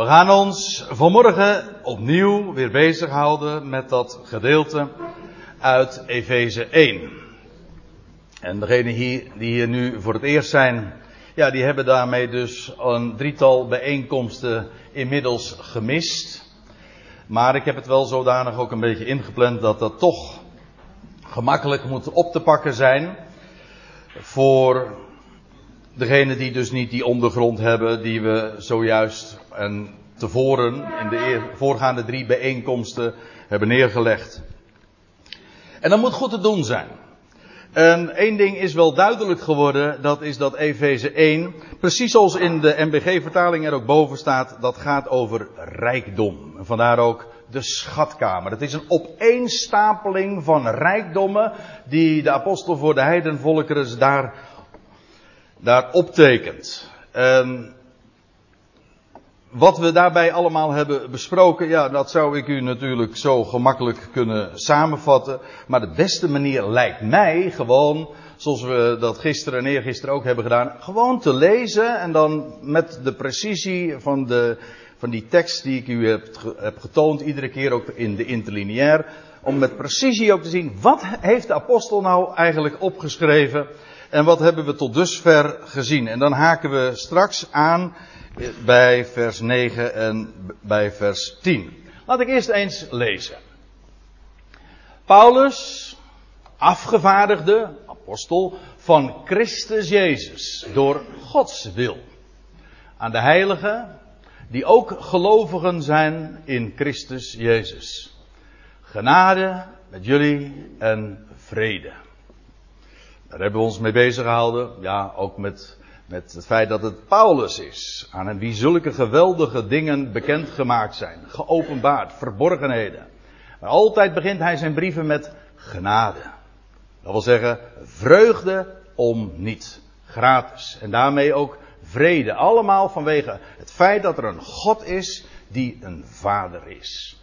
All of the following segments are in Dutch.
We gaan ons vanmorgen opnieuw weer bezighouden met dat gedeelte uit Efeze 1. En degenen hier, die hier nu voor het eerst zijn, ja, die hebben daarmee dus een drietal bijeenkomsten inmiddels gemist. Maar ik heb het wel zodanig ook een beetje ingepland dat dat toch gemakkelijk moet op te pakken zijn. Voor degenen die dus niet die ondergrond hebben die we zojuist en tevoren in de voorgaande drie bijeenkomsten hebben neergelegd. En dat moet goed te doen zijn. En één ding is wel duidelijk geworden, dat is dat Efeze 1, precies zoals in de MBG-vertaling er ook boven staat, dat gaat over rijkdom. En vandaar ook de schatkamer. Het is een opeenstapeling van rijkdommen die de apostel voor de heidenvolkeren daar, daar optekent. En wat we daarbij allemaal hebben besproken, ja, dat zou ik u natuurlijk zo gemakkelijk kunnen samenvatten. Maar de beste manier lijkt mij gewoon, zoals we dat gisteren en eergisteren ook hebben gedaan, gewoon te lezen en dan met de precisie van, de, van die tekst die ik u heb, heb getoond, iedere keer ook in de interlineair, om met precisie ook te zien, wat heeft de apostel nou eigenlijk opgeschreven en wat hebben we tot dusver gezien. En dan haken we straks aan bij vers 9 en bij vers 10. Laat ik eerst eens lezen. Paulus, afgevaardigde, apostel van Christus Jezus, door Gods wil. Aan de heiligen, die ook gelovigen zijn in Christus Jezus. Genade met jullie en vrede. Daar hebben we ons mee bezig gehouden. Ja, ook met met het feit dat het Paulus is, aan wie zulke geweldige dingen bekendgemaakt zijn, geopenbaard, verborgenheden. Maar altijd begint hij zijn brieven met genade. Dat wil zeggen, vreugde om niet. Gratis. En daarmee ook vrede. Allemaal vanwege het feit dat er een God is die een vader is.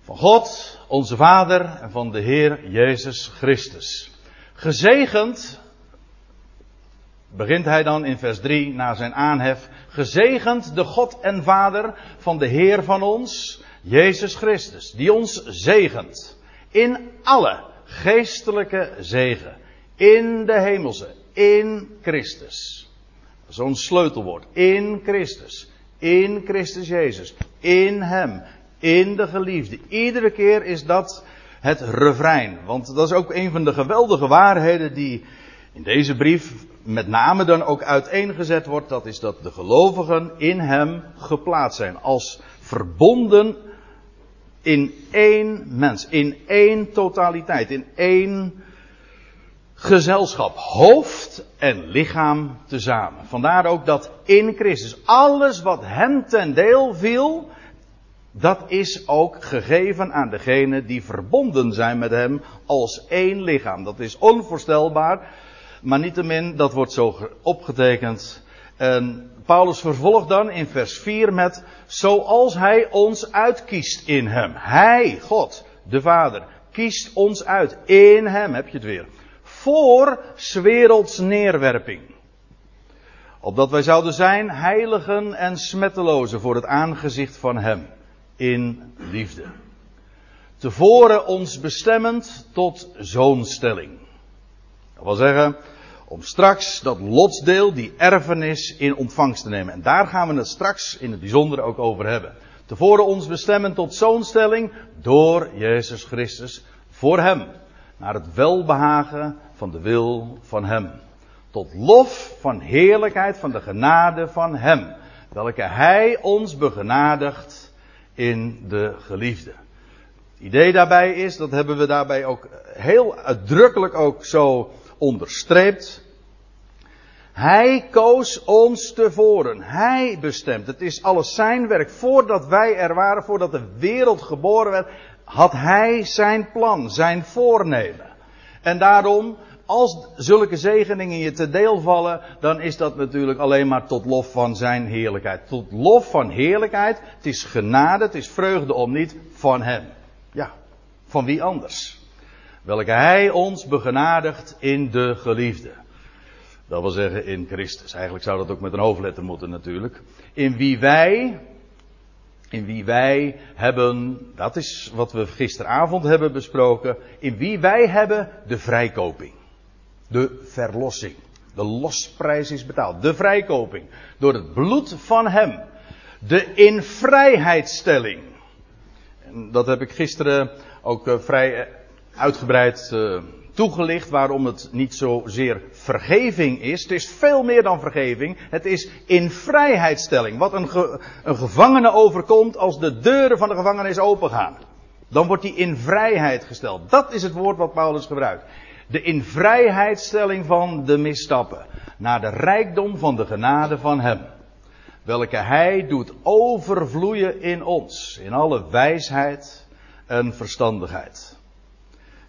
Van God, onze vader en van de Heer Jezus Christus. Gezegend begint hij dan in vers 3 na zijn aanhef. Gezegend de God en Vader van de Heer van ons, Jezus Christus, die ons zegent in alle geestelijke zegen, in de hemelse, in Christus. Zo'n sleutelwoord, in Christus, in Christus Jezus, in Hem, in de geliefde. Iedere keer is dat het refrein, want dat is ook een van de geweldige waarheden die in deze brief met name dan ook uiteengezet wordt, dat is dat de gelovigen in hem geplaatst zijn. Als verbonden in één mens, in één totaliteit, in één gezelschap, hoofd en lichaam tezamen. Vandaar ook dat in Christus alles wat hem ten deel viel, dat is ook gegeven aan degenen die verbonden zijn met hem als één lichaam. Dat is onvoorstelbaar. Maar niettemin, dat wordt zo opgetekend. En Paulus vervolgt dan in vers 4 met, zoals hij ons uitkiest in hem. Hij, God, de Vader, kiest ons uit. In hem, heb je het weer. Voor werelds neerwerping. Opdat wij zouden zijn heiligen en smettelozen voor het aangezicht van hem. In liefde. Tevoren ons bestemmend tot zoonstelling. Dat wil zeggen, om straks dat lotsdeel, die erfenis, in ontvangst te nemen. En daar gaan we het straks in het bijzonder ook over hebben. Tevoren ons bestemmen tot zoonstelling door Jezus Christus voor Hem. Naar het welbehagen van de wil van Hem. Tot lof van heerlijkheid van de genade van Hem. Welke Hij ons begenadigt in de geliefde. Het idee daarbij is, dat hebben we daarbij ook heel uitdrukkelijk ook zo onderstreept. Hij koos ons tevoren. Hij bestemt. Het is alles zijn werk. Voordat wij er waren, voordat de wereld geboren werd, had hij zijn plan, zijn voornemen. En daarom, als zulke zegeningen je te deel vallen, dan is dat natuurlijk alleen maar tot lof van zijn heerlijkheid. Tot lof van heerlijkheid. Het is genade, het is vreugde om niet van hem. Ja, van wie anders? welke Hij ons begenadigt in de geliefde. Dat wil zeggen in Christus. Eigenlijk zou dat ook met een hoofdletter moeten natuurlijk. In wie wij, in wie wij hebben, dat is wat we gisteravond hebben besproken, in wie wij hebben de vrijkoping. De verlossing. De losprijs is betaald. De vrijkoping. Door het bloed van hem. De invrijheidstelling. En dat heb ik gisteren ook eh, vrij uitgebreid uh, toegelicht waarom het niet zozeer vergeving is. Het is veel meer dan vergeving. Het is in vrijheidstelling. Wat een, een gevangene overkomt als de deuren van de gevangenis opengaan. Dan wordt hij in vrijheid gesteld. Dat is het woord wat Paulus gebruikt. De in vrijheidstelling van de misstappen. Naar de rijkdom van de genade van hem. Welke hij doet overvloeien in ons. In alle wijsheid en verstandigheid.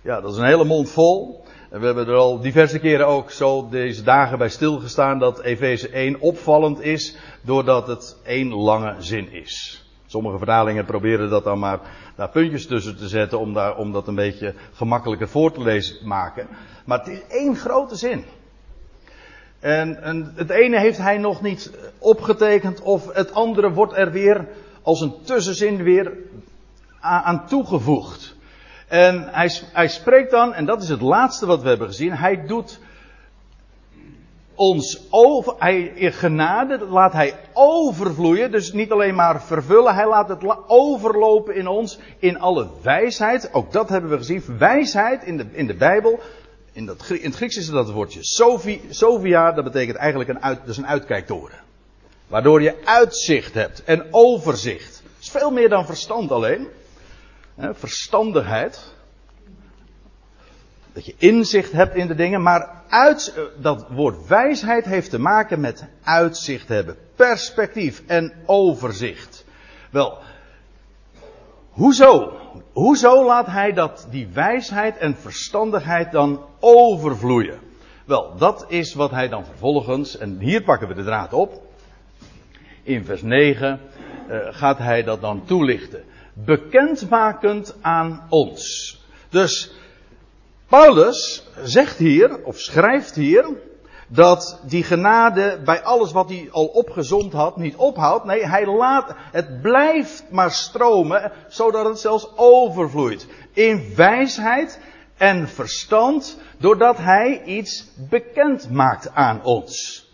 Ja, dat is een hele mond vol. En we hebben er al diverse keren ook zo deze dagen bij stilgestaan dat Efeze 1 opvallend is doordat het één lange zin is. Sommige vertalingen proberen dat dan maar daar puntjes tussen te zetten om, daar, om dat een beetje gemakkelijker voor te lezen maken. Maar het is één grote zin. En, en het ene heeft hij nog niet opgetekend of het andere wordt er weer als een tussenzin weer aan toegevoegd. En hij, hij spreekt dan, en dat is het laatste wat we hebben gezien, hij doet ons over, hij, genade laat hij overvloeien, dus niet alleen maar vervullen, hij laat het overlopen in ons in alle wijsheid. Ook dat hebben we gezien, wijsheid in de, in de Bijbel. In, dat, in het Grieks is dat woordje Sophia, dat betekent eigenlijk een, uit, dus een uitkijktoren. Waardoor je uitzicht hebt en overzicht. Dat is veel meer dan verstand alleen verstandigheid. Dat je inzicht hebt in de dingen, maar uit, eh, dat woord wijsheid heeft te maken met uitzicht hebben, perspectief en overzicht. Wel, hoezo? Hoezo laat hij dat, die wijsheid en verstandigheid dan overvloeien? Wel, dat is wat hij dan vervolgens, en hier pakken we de draad op. In vers 9 uh, eh, gaat hij dat dan toelichten bekendmakend aan ons. Dus Paulus zegt hier, of schrijft hier, dat die genade bij alles wat hij al opgezond had niet ophoudt. Nee, hij laat, het blijft maar stromen, zodat het zelfs overvloeit. In wijsheid en verstand, doordat hij iets bekend maakt aan ons.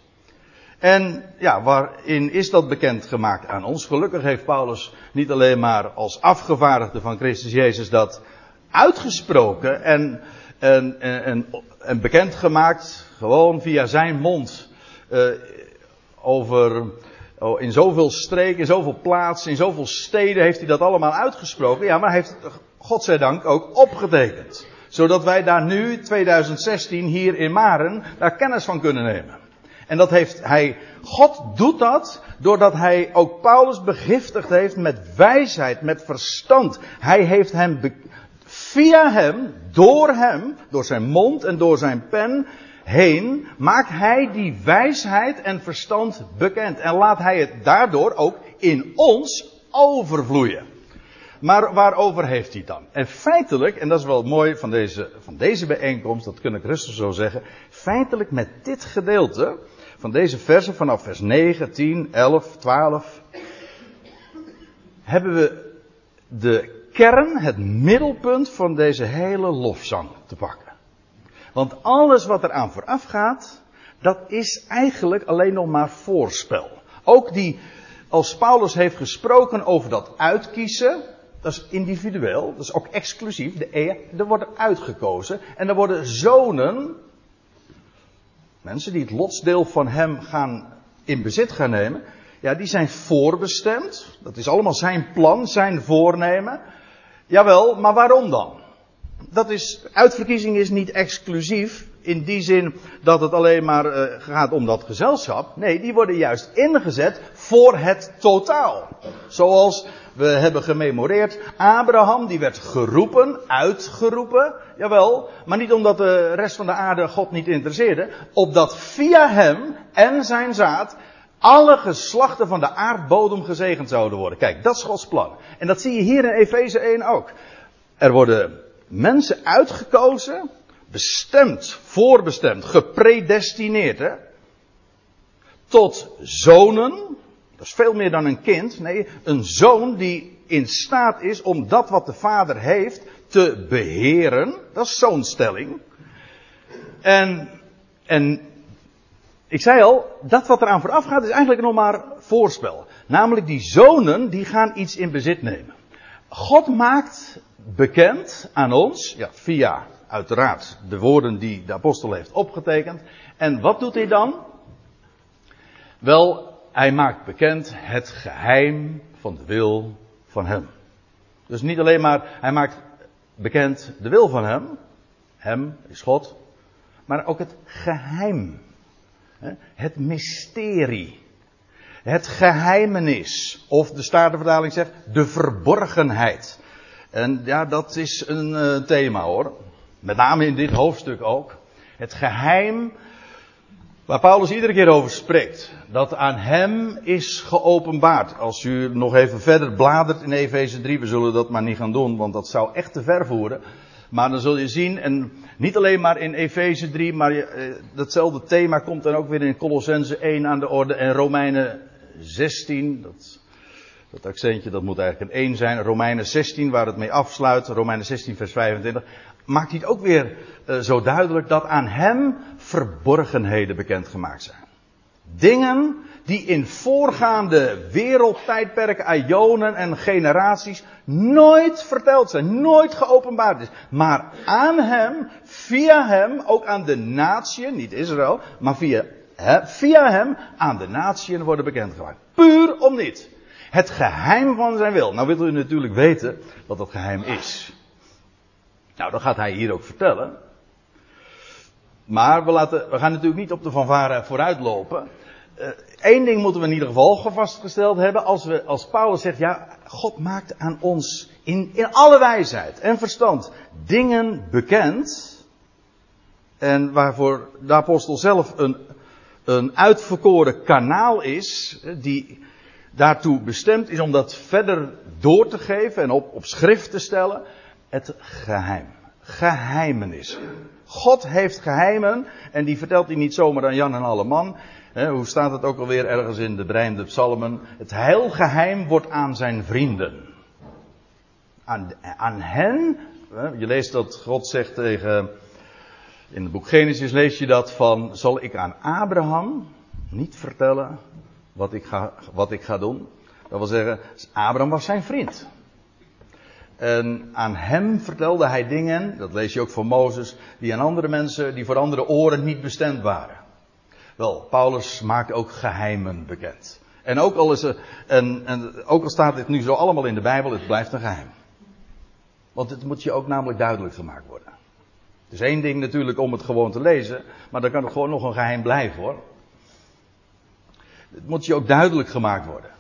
En ja, waarin is dat bekend gemaakt aan ons? Gelukkig heeft Paulus niet alleen maar als afgevaardigde van Christus Jezus dat uitgesproken en, en, en, en bekendgemaakt, gewoon via zijn mond, uh, over, oh, in zoveel streken, in zoveel plaatsen, in zoveel steden heeft hij dat allemaal uitgesproken. Ja, maar hij heeft, godzijdank, ook opgetekend. Zodat wij daar nu, 2016, hier in Maren, daar kennis van kunnen nemen. En dat heeft hij, God doet dat doordat hij ook Paulus begiftigd heeft met wijsheid, met verstand. Hij heeft hem, via hem, door hem, door zijn mond en door zijn pen heen, maakt hij die wijsheid en verstand bekend. En laat hij het daardoor ook in ons overvloeien. Maar waarover heeft hij dan? En feitelijk, en dat is wel mooi van deze, van deze bijeenkomst, dat kun ik rustig zo zeggen. Feitelijk met dit gedeelte van deze versen vanaf vers 9, 10, 11, 12 hebben we de kern, het middelpunt van deze hele lofzang te pakken. Want alles wat eraan vooraf gaat, dat is eigenlijk alleen nog maar voorspel. Ook die, als Paulus heeft gesproken over dat uitkiezen, dat is individueel, dat is ook exclusief, de er worden uitgekozen en er worden zonen Mensen die het lotsdeel van hem gaan in bezit gaan nemen. Ja, die zijn voorbestemd. Dat is allemaal zijn plan, zijn voornemen. Jawel, maar waarom dan? Dat is, uitverkiezing is niet exclusief in die zin dat het alleen maar uh, gaat om dat gezelschap. Nee, die worden juist ingezet voor het totaal. Zoals we hebben gememoreerd, Abraham die werd geroepen, uitgeroepen, jawel, maar niet omdat de rest van de aarde God niet interesseerde, opdat via hem en zijn zaad alle geslachten van de aardbodem gezegend zouden worden. Kijk, dat is Gods plan. En dat zie je hier in Efeze 1 ook. Er worden mensen uitgekozen bestemd, voorbestemd, gepredestineerd, hè? Tot zonen. Dat is veel meer dan een kind. Nee, een zoon die in staat is om dat wat de vader heeft te beheren. Dat is zo'n stelling. En, en ik zei al, dat wat eraan vooraf gaat is eigenlijk nog maar voorspel. Namelijk die zonen die gaan iets in bezit nemen. God maakt bekend aan ons, ja, via uiteraard de woorden die de apostel heeft opgetekend. En wat doet hij dan? Wel, hij maakt bekend het geheim van de wil van hem. Dus niet alleen maar, hij maakt bekend de wil van hem, hem is God, maar ook het geheim. Het mysterie. Het geheimenis. Of de Statenvertaling zegt de verborgenheid. En ja, dat is een uh, thema hoor. Met name in dit hoofdstuk ook. Het geheim waar Paulus iedere keer over spreekt. Dat aan hem is geopenbaard. Als u nog even verder bladert in Efeze 3, we zullen dat maar niet gaan doen, want dat zou echt te ver voeren. Maar dan zul je zien, en niet alleen maar in Efeze 3, maar eh, datzelfde thema komt dan ook weer in Colossense 1 aan de orde en Romeinen 16. Dat, dat accentje dat moet eigenlijk een 1 zijn. Romeinen 16 waar het mee afsluit. Romeinen 16 vers 25. Maakt hij het ook weer uh, zo duidelijk dat aan hem verborgenheden bekendgemaakt zijn. Dingen die in voorgaande wereldtijdperken, ionen en generaties nooit verteld zijn, nooit geopenbaard is. Maar aan hem, via hem, ook aan de natieën, niet Israël, maar via, he, via hem aan de natieën worden bekendgemaakt. Puur om niet. Het geheim van zijn wil. Nou wilt u natuurlijk weten wat dat geheim is. Nou, dat gaat hij hier ook vertellen. Maar we, laten, we gaan natuurlijk niet op de fanfare vooruitlopen. Eén ding moeten we in ieder geval vastgesteld hebben. Als, we, als Paulus zegt, ja, God maakt aan ons in, in alle wijsheid en verstand dingen bekend. En waarvoor de apostel zelf een, een uitverkoren kanaal is, die daartoe bestemd is om dat verder door te geven en op, op schrift te stellen. Het geheim. Geheimenis. God heeft geheimen en die vertelt hij niet zomaar aan Jan en alle man. Hoe staat het ook alweer ergens in de berijmde psalmen? Het heilgeheim wordt aan zijn vrienden. Aan, aan hen, je leest dat God zegt tegen, in het boek Genesis lees je dat van, zal ik aan Abraham niet vertellen wat ik ga, wat ik ga doen? Dat wil zeggen, Abraham was zijn vriend. En aan hem vertelde hij dingen, dat lees je ook van Mozes, die aan andere mensen, die voor andere oren niet bestemd waren. Wel, Paulus maakt ook geheimen bekend. En ook al, is er, en, en ook al staat dit nu zo allemaal in de Bijbel, het blijft een geheim. Want het moet je ook namelijk duidelijk gemaakt worden. Het is één ding natuurlijk om het gewoon te lezen, maar dan kan het gewoon nog een geheim blijven hoor. Het moet je ook duidelijk gemaakt worden.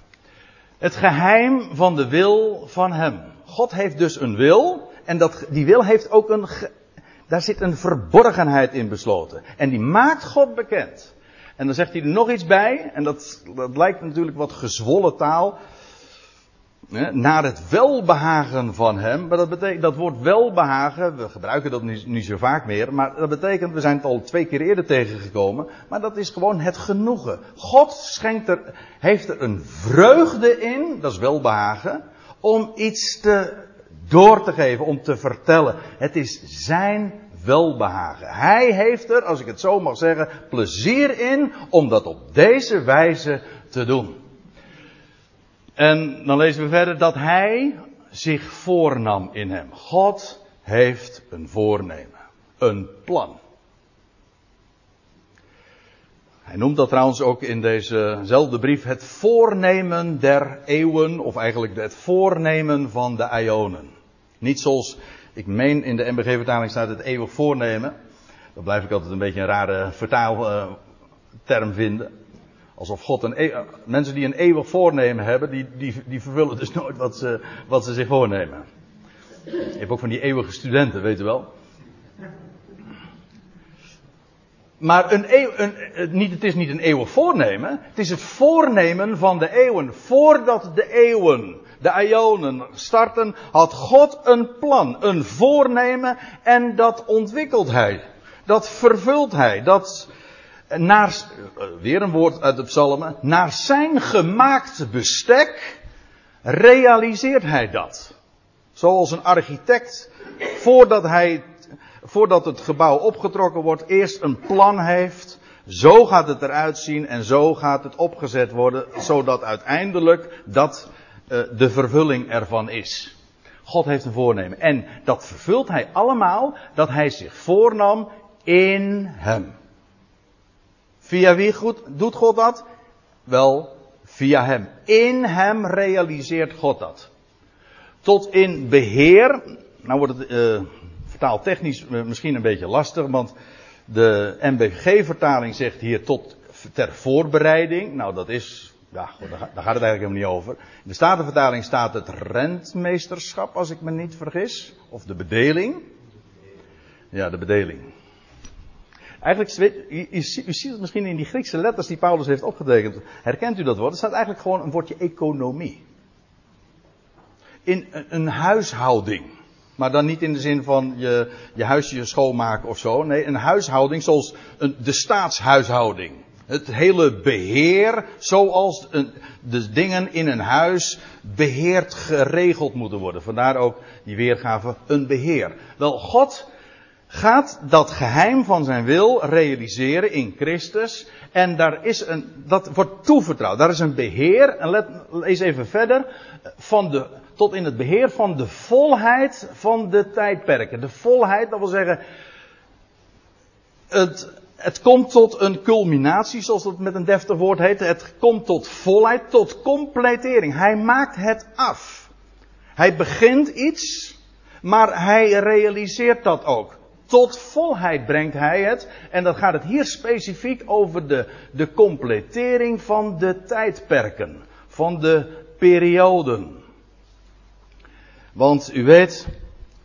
Het geheim van de wil van Hem. God heeft dus een wil. En dat, die wil heeft ook een. Daar zit een verborgenheid in besloten. En die maakt God bekend. En dan zegt hij er nog iets bij. En dat, dat lijkt natuurlijk wat gezwollen taal. Hè, naar het welbehagen van hem. Maar dat dat woord welbehagen, we gebruiken dat niet, niet zo vaak meer. Maar dat betekent, we zijn het al twee keer eerder tegengekomen. Maar dat is gewoon het genoegen. God schenkt er, heeft er een vreugde in, dat is welbehagen om iets te, door te geven, om te vertellen. Het is zijn welbehagen. Hij heeft er, als ik het zo mag zeggen, plezier in om dat op deze wijze te doen. En dan lezen we verder dat hij zich voornam in hem. God heeft een voornemen, een plan. Hij noemt dat trouwens ook in dezezelfde brief het voornemen der eeuwen, of eigenlijk het voornemen van de ionen. Niet zoals, ik meen in de MBG-vertaling staat het eeuwig voornemen. Dan blijf ik altijd een beetje een rare vertaalterm vinden. Alsof God een, e- mensen die een eeuwig voornemen hebben, die, die, die vervullen dus nooit wat ze, wat ze zich voornemen. Je hebt ook van die eeuwige studenten, weet u wel. Maar een eeuw, een, niet, het is niet een eeuwig voornemen. Het is het voornemen van de eeuwen. Voordat de eeuwen, de Ionen starten, had God een plan, een voornemen. En dat ontwikkelt hij. Dat vervult hij. Dat naar, weer een woord uit de psalmen, naar zijn gemaakt bestek realiseert hij dat. Zoals een architect, voordat hij voordat het gebouw opgetrokken wordt, eerst een plan heeft. Zo gaat het eruit zien en zo gaat het opgezet worden, zodat uiteindelijk dat de vervulling ervan is. God heeft een voornemen. En dat vervult hij allemaal, dat hij zich voornam in hem. Via wie goed, doet God dat? Wel, via hem. In hem realiseert God dat. Tot in beheer, nou wordt het uh, misschien een beetje lastig, want de MBG-vertaling zegt hier tot ter voorbereiding. Nou, dat is, ja, daar gaat het eigenlijk helemaal niet over. In de Statenvertaling staat het rentmeesterschap, als ik me niet vergis. Of de bedeling. Ja, de bedeling. Eigenlijk, u, ziet het misschien in die Griekse letters die Paulus heeft opgetekend. Herkent u dat woord? Er staat eigenlijk gewoon een woordje economie. In een, een huishouding. Maar dan niet in de zin van je, je huisje schoonmaken of zo. Nee, een huishouding zoals een, de staatshuishouding. Het hele beheer, zoals de dingen in een huis beheerd geregeld moeten worden. Vandaar ook die weergave, een beheer. Wel, God gaat dat geheim van zijn wil realiseren in Christus. En daar is een, dat wordt toevertrouwd. Daar is een beheer, en let, lees even verder, van de, tot in het beheer van de volheid van de tijdperken. De volheid, dat wil zeggen, het, het komt tot een culminatie, zoals dat met een deftig woord heet. Het komt tot volheid, tot completering. Hij maakt het af. Hij begint iets, maar hij realiseert dat ook. Tot volheid brengt hij het. En dan gaat het hier specifiek over de, de completering van de tijdperken. Van de perioden. Want u weet,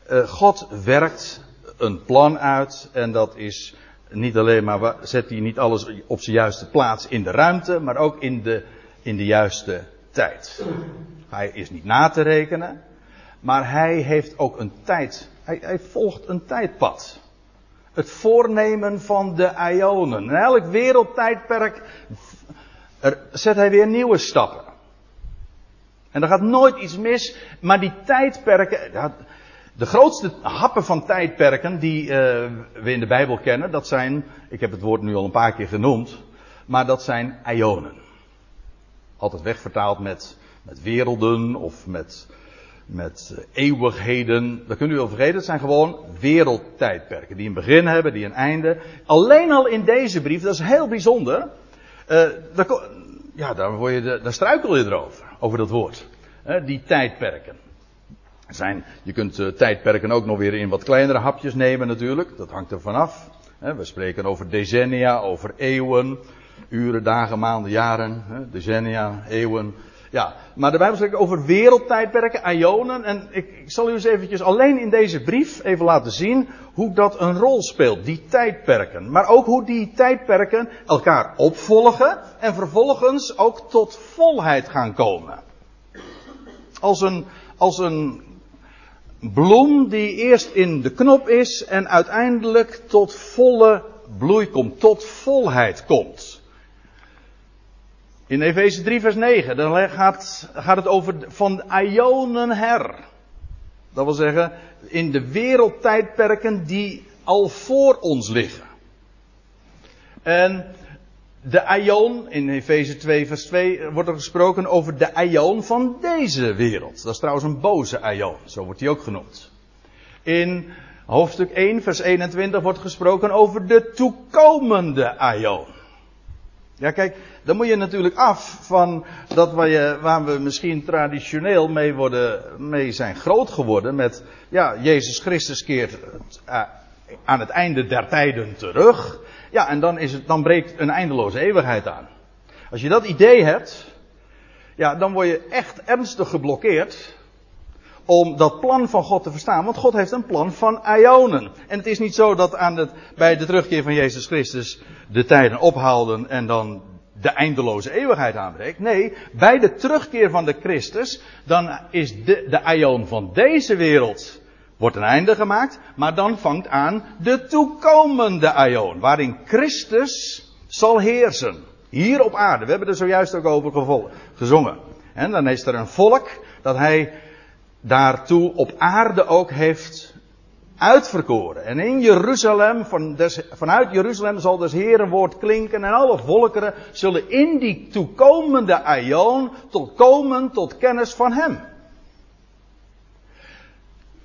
eh, God werkt een plan uit en dat is niet alleen maar, zet hij niet alles op zijn juiste plaats in de ruimte, maar ook in de, in de juiste tijd. Hij is niet na te rekenen, maar hij heeft ook een tijd, hij, hij volgt een tijdpad. Het voornemen van de Ionen. In elk wereldtijdperk zet hij weer nieuwe stappen. En er gaat nooit iets mis, maar die tijdperken, de grootste happen van tijdperken die uh, we in de Bijbel kennen, dat zijn, ik heb het woord nu al een paar keer genoemd, maar dat zijn ionen. Altijd wegvertaald met, met werelden of met, met uh, eeuwigheden. Dat kunt u wel vergeten, het zijn gewoon wereldtijdperken die een begin hebben, die een einde. Alleen al in deze brief, dat is heel bijzonder, uh, daar, ja, daar, word je, daar struikel je erover over dat woord. die tijdperken. Zijn, je kunt uh, tijdperken ook nog weer in wat kleinere hapjes nemen natuurlijk. Dat hangt er vanaf. we spreken over decennia, over eeuwen, uren, dagen, maanden, jaren. decennia, eeuwen. Ja, maar de Bijbel spreekt over wereldtijdperken, ionen. En ik, ik, zal u eens eventjes alleen in deze brief even laten zien hoe dat een rol speelt, die tijdperken. Maar ook hoe die tijdperken elkaar opvolgen en vervolgens ook tot volheid gaan komen. Als een, als een bloem die eerst in de knop is en uiteindelijk tot volle bloei komt, tot volheid komt. In Efeze 3 vers 9, dan gaat, gaat het over van Ionen her. Dat wil zeggen, in de wereldtijdperken die al voor ons liggen. En de Ion, in Efeze 2 vers 2 wordt er gesproken over de Ion van deze wereld. Dat is trouwens een boze Ion, zo wordt hij ook genoemd. In hoofdstuk 1 vers 21 wordt gesproken over de toekomende Ion. Ja, kijk, dan moet je natuurlijk af van dat waar, je, waar we misschien traditioneel mee, worden, mee zijn groot geworden. Met, ja, Jezus Christus keert uh, aan het einde der tijden terug. Ja, en dan, is het, dan breekt een eindeloze eeuwigheid aan. Als je dat idee hebt, ja, dan word je echt ernstig geblokkeerd. om dat plan van God te verstaan. Want God heeft een plan van ionen. En het is niet zo dat aan het, bij de terugkeer van Jezus Christus de tijden ophouden en dan de eindeloze eeuwigheid aanbreekt. Nee, bij de terugkeer van de Christus, dan is de, de ion van deze wereld wordt een einde gemaakt, maar dan vangt aan de toekomende ion, waarin Christus zal heersen. Hier op aarde. We hebben er zojuist ook over gezongen. En dan is er een volk dat hij daartoe op aarde ook heeft uitverkoren. En in Jeruzalem, van vanuit Jeruzalem zal des Heeren woord klinken en alle volkeren zullen in die toekomende aion tot komen tot kennis van hem.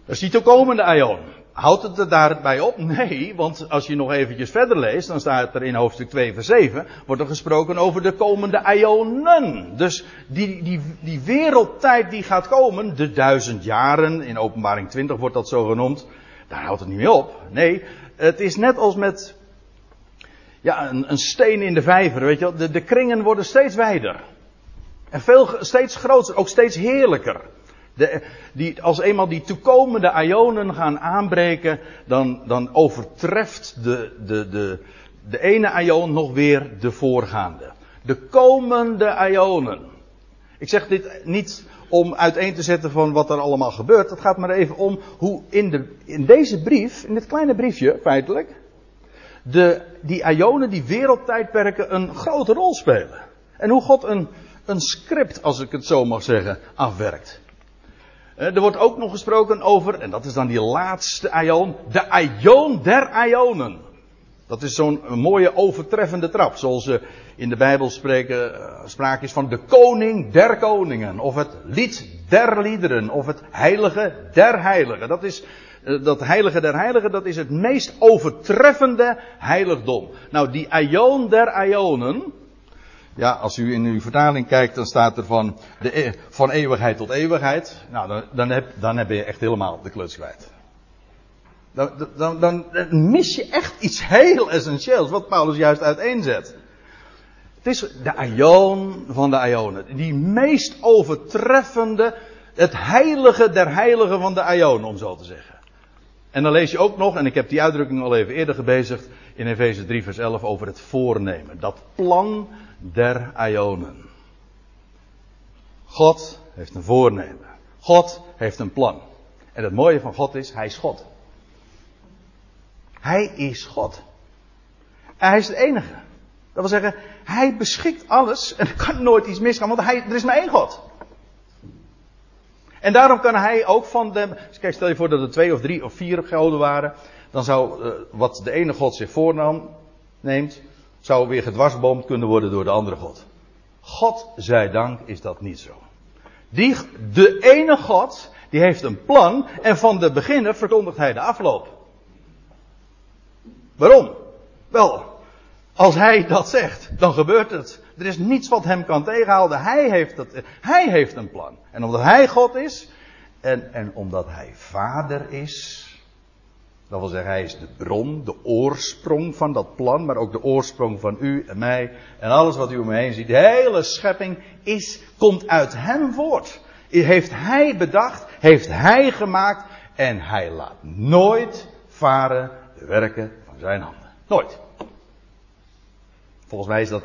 Dat is die toekomende aion. Houdt het er daarbij op? Nee, want als je nog eventjes verder leest, dan staat er in hoofdstuk 2 vers 7, wordt er gesproken over de komende ionen. Dus die, die, die wereldtijd die gaat komen, de duizend jaren, in openbaring 20 wordt dat zo genoemd, daar houdt het niet mee op. Nee, het is net als met ja, een, een steen in de vijver, weet je wel. De, de kringen worden steeds wijder. En veel, steeds groter, ook steeds heerlijker. De, die, als eenmaal die toekomende ionen gaan aanbreken, dan, dan overtreft de, de, de, de ene ion nog weer de voorgaande. De komende ionen. Ik zeg dit niet om uiteen te zetten van wat er allemaal gebeurt. Het gaat maar even om hoe in, de, in deze brief, in dit kleine briefje feitelijk, de, die ionen, die wereldtijdperken een grote rol spelen. En hoe God een, een script, als ik het zo mag zeggen, afwerkt. Eh, er wordt ook nog gesproken over, en dat is dan die laatste ion, de ion der ionen. Dat is zo'n mooie overtreffende trap, zoals ze in de Bijbel spreken, eh, sprake is van de koning der koningen, of het lied der liederen, of het heilige der heiligen. Dat is, eh, dat heilige der heiligen, dat is het meest overtreffende heiligdom. Nou, die ion der ionen, ja, als u in uw vertaling kijkt, dan staat er van, de, e- van eeuwigheid tot eeuwigheid. Nou, dan, dan, heb, dan heb je echt helemaal de kluts kwijt. Dan, dan, dan, mis je echt iets heel essentieels, wat Paulus juist uiteenzet. Het is de aion van de aionen. Die meest overtreffende, het heilige der heiligen van de aion, om zo te zeggen. En dan lees je ook nog, en ik heb die uitdrukking al even eerder gebezigd, in Efeze 3 vers 11 over het voornemen. Dat plan der Ionen. God heeft een voornemen. God heeft een plan. En het mooie van God is, Hij is God. Hij is God. En hij is de enige. Dat wil zeggen, Hij beschikt alles en er kan nooit iets misgaan, want hij, er is maar één God. En daarom kan Hij ook van de. Kijk, stel je voor dat er twee of drie of vier goden waren. Dan zou uh, wat de ene God zich voornam, neemt, zou weer gedwarsboomd kunnen worden door de andere God. God zij dank is dat niet zo. Die, de ene God, die heeft een plan en van de beginnen verkondigt hij de afloop. Waarom? Wel, als hij dat zegt, dan gebeurt het. Er is niets wat hem kan tegenhouden. Hij heeft, dat, hij heeft een plan. En omdat hij God is, en, en omdat hij vader is, dat wil zeggen, hij is de bron, de oorsprong van dat plan, maar ook de oorsprong van u en mij en alles wat u om me heen ziet. De hele schepping is, komt uit hem voort. Heeft hij bedacht, heeft hij gemaakt en hij laat nooit varen de werken van zijn handen. Nooit. Volgens mij is dat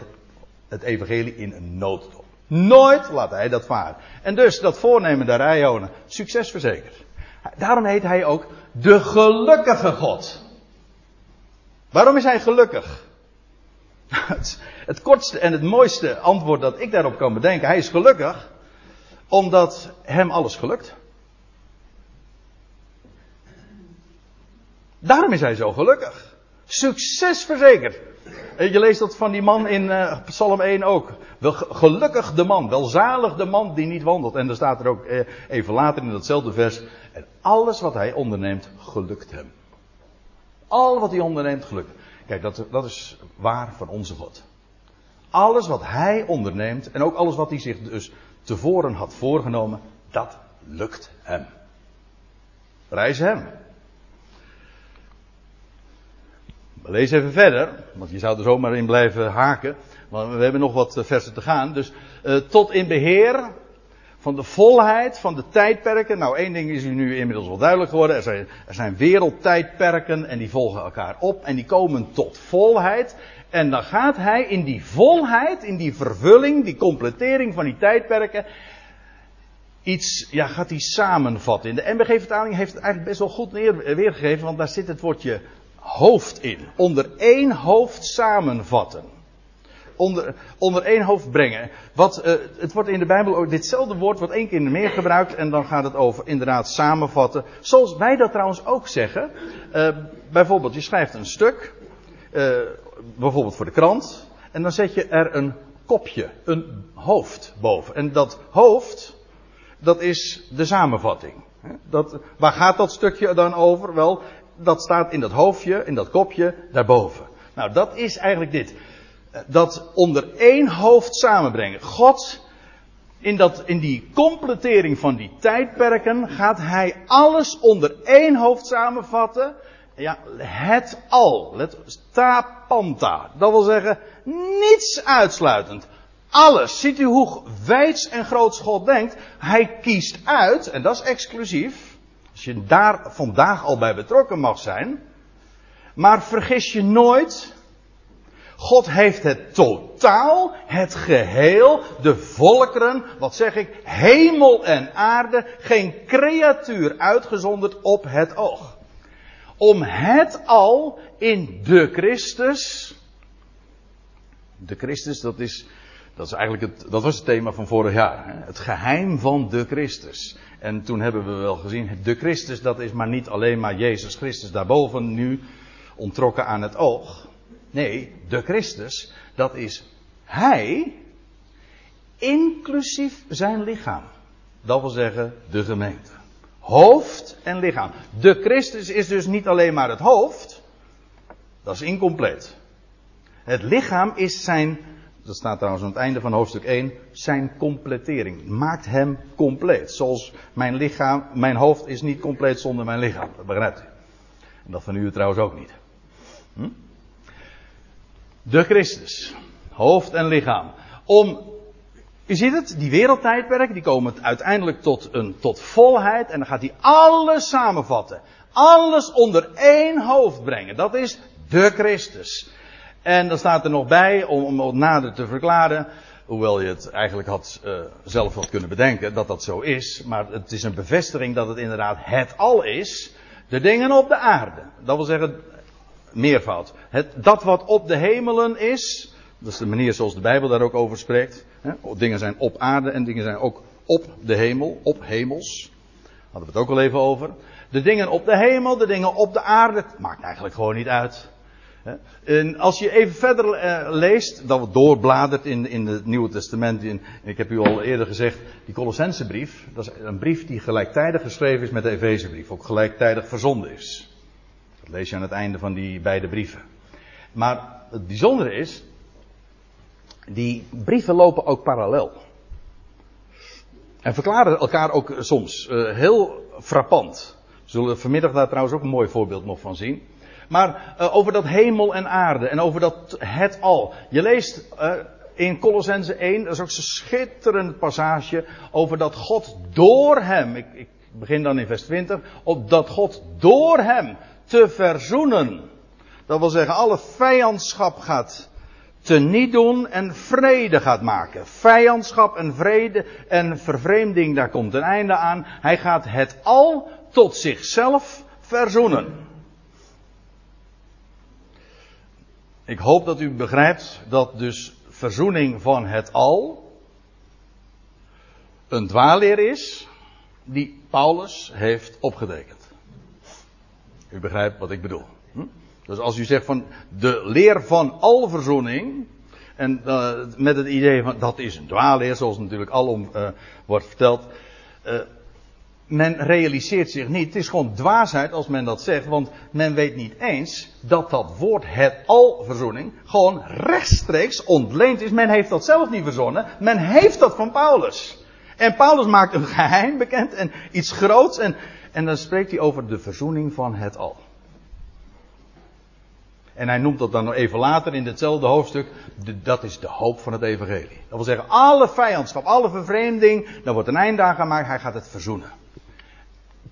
het evangelie in een nooddop. Nooit laat hij dat varen. En dus dat voornemen der Ionen, succes verzekerd. Daarom heet hij ook de gelukkige God. Waarom is hij gelukkig? Het, kortste en het mooiste antwoord dat ik daarop kan bedenken, hij is gelukkig omdat hem alles gelukt. Daarom is hij zo gelukkig. Succes verzekerd. Je leest dat van die man in uh, Psalm 1 ook. Wel gelukkig de man, welzalig de man die niet wandelt. En dan staat er ook uh, even later in datzelfde vers. En alles wat hij onderneemt, gelukt hem. Al wat hij onderneemt, gelukt. Kijk, dat, dat is waar van onze God. Alles wat hij onderneemt en ook alles wat hij zich dus tevoren had voorgenomen, dat lukt hem. Prijs hem. Lees even verder, want je zou er zomaar in blijven haken. Maar we hebben nog wat versen te gaan. Dus uh, tot in beheer van de volheid van de tijdperken. Nou, één ding is nu inmiddels wel duidelijk geworden. Er zijn, er zijn wereldtijdperken en die volgen elkaar op en die komen tot volheid. En dan gaat hij in die volheid, in die vervulling, die completering van die tijdperken, iets, ja, gaat hij samenvatten. In de MBG-vertaling heeft het eigenlijk best wel goed neer, weergegeven, want daar zit het woordje hoofd in. Onder één hoofd samenvatten onder, onder één hoofd brengen. Wat, uh, het wordt in de Bijbel ook, ditzelfde woord wordt één keer meer gebruikt en dan gaat het over inderdaad samenvatten. Zoals wij dat trouwens ook zeggen. Uh, bijvoorbeeld, je schrijft een stuk, uh, bijvoorbeeld voor de krant, en dan zet je er een kopje, een hoofd boven. En dat hoofd, dat is de samenvatting. Dat, waar gaat dat stukje dan over? Wel, dat staat in dat hoofdje, in dat kopje, daarboven. Nou, dat is eigenlijk dit dat onder één hoofd samenbrengen. God, in, dat, in die completering van die tijdperken, gaat hij alles onder één hoofd samenvatten. Ja, het al. Let, tapanta. Dat wil zeggen, niets uitsluitend. Alles. Ziet u hoe wijds en groot God denkt? Hij kiest uit, en dat is exclusief. Je daar vandaag al bij betrokken mag zijn. Maar vergis je nooit God heeft het totaal, het geheel, de volkeren, wat zeg ik, hemel en aarde, geen creatuur uitgezonderd op het oog. Om het al in de Christus, de Christus, dat is, dat is eigenlijk het, dat was het thema van vorig jaar. Hè? Het geheim van de Christus. En toen hebben we wel gezien, de Christus, dat is maar niet alleen maar Jezus Christus daarboven nu, ontrokken aan het oog. Nee, de Christus, dat is Hij, inclusief zijn lichaam. Dat wil zeggen, de gemeente. Hoofd en lichaam. De Christus is dus niet alleen maar het hoofd. Dat is incompleet. Het lichaam is zijn, dat staat trouwens aan het einde van hoofdstuk 1, zijn completering. Maakt hem compleet. Zoals mijn lichaam, mijn hoofd is niet compleet zonder mijn lichaam. Dat begrijpt u. En dat van u trouwens ook niet. Hm? De Christus. Hoofd en lichaam. Om, u ziet het, die wereldtijdperken, die komen uiteindelijk tot een, tot volheid. En dan gaat hij alles samenvatten. Alles onder één hoofd brengen. Dat is de Christus. En dan staat er nog bij, om, om het nader te verklaren, hoewel je het eigenlijk had uh, zelf wat kunnen bedenken dat dat zo is, maar het is een bevestiging dat het inderdaad het al is, de dingen op de aarde. Dat wil zeggen, meervoud. Het, dat wat op de hemelen is, dat is de manier zoals de Bijbel daar ook over spreekt. Hè? Dingen zijn op aarde en dingen zijn ook op de hemel, op hemels. Hadden we het ook al even over. De dingen op de hemel, de dingen op de aarde, het maakt eigenlijk gewoon niet uit. En als je even verder uh, leest, dat doorbladert in, in het Nieuwe Testament, in, ik heb u al eerder gezegd, die Colossensebrief, dat is een brief die gelijktijdig geschreven is met de Efezebrief, ook gelijktijdig verzonden is. Dat lees je aan het einde van die beide brieven. Maar het bijzondere is, die brieven lopen ook parallel. En verklaren elkaar ook soms uh, heel frappant. We zullen vanmiddag daar trouwens ook een mooi voorbeeld nog van zien. Maar uh, over dat hemel en aarde en over dat het al. Je leest uh, in Colossense 1, dat is ook zo'n schitterend passage over dat God door hem, ik, ik begin dan in vers 20, op dat God door hem te verzoenen. Dat wil zeggen, alle vijandschap gaat teniet doen en vrede gaat maken. Vijandschap en vrede en vervreemding, daar komt een einde aan. Hij gaat het al tot zichzelf verzoenen. Ik hoop dat u begrijpt dat dus verzoening van het al een dwaalleer is die Paulus heeft opgetekend. U begrijpt wat ik bedoel. Hm? Dus als u zegt van de leer van alverzoening. En uh, met het idee van dat is een dwaalleer, zoals natuurlijk alom uh, wordt verteld. Uh, men realiseert zich niet, het is gewoon dwaasheid als men dat zegt, want men weet niet eens dat dat woord het alverzoening gewoon rechtstreeks ontleend is. Men heeft dat zelf niet verzonnen, men heeft dat van Paulus. En Paulus maakt een geheim bekend en iets groots en en dan spreekt hij over de verzoening van het al. En hij noemt dat dan nog even later in hetzelfde hoofdstuk. dat is de hoop van het evangelie. Dat wil zeggen, alle vijandschap, alle vervreemding, daar wordt een einde aan gemaakt. Hij gaat het verzoenen.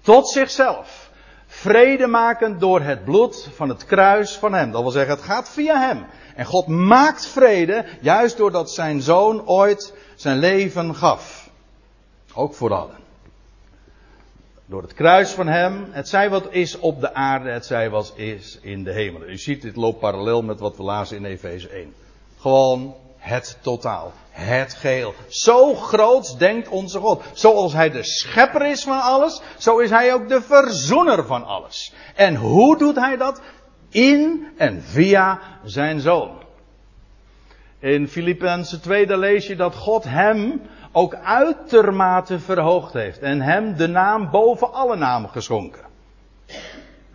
Tot zichzelf. Vrede maken door het bloed van het kruis van hem. Dat wil zeggen, het gaat via hem. En God maakt vrede, juist doordat zijn zoon ooit zijn leven gaf. Ook voor allen. Door het kruis van hem, het zij wat is op de aarde, het zij wat is in de hemel. U ziet, dit loopt parallel met wat we lazen in Efeze 1. Gewoon het totaal, het geheel. Zo groot denkt onze God. Zoals hij de schepper is van alles, zo is hij ook de verzoener van alles. En hoe doet hij dat? In en via zijn zoon. In Filippenzen 2 lees je dat God hem ook uitermate verhoogd heeft en hem de naam boven alle namen geschonken.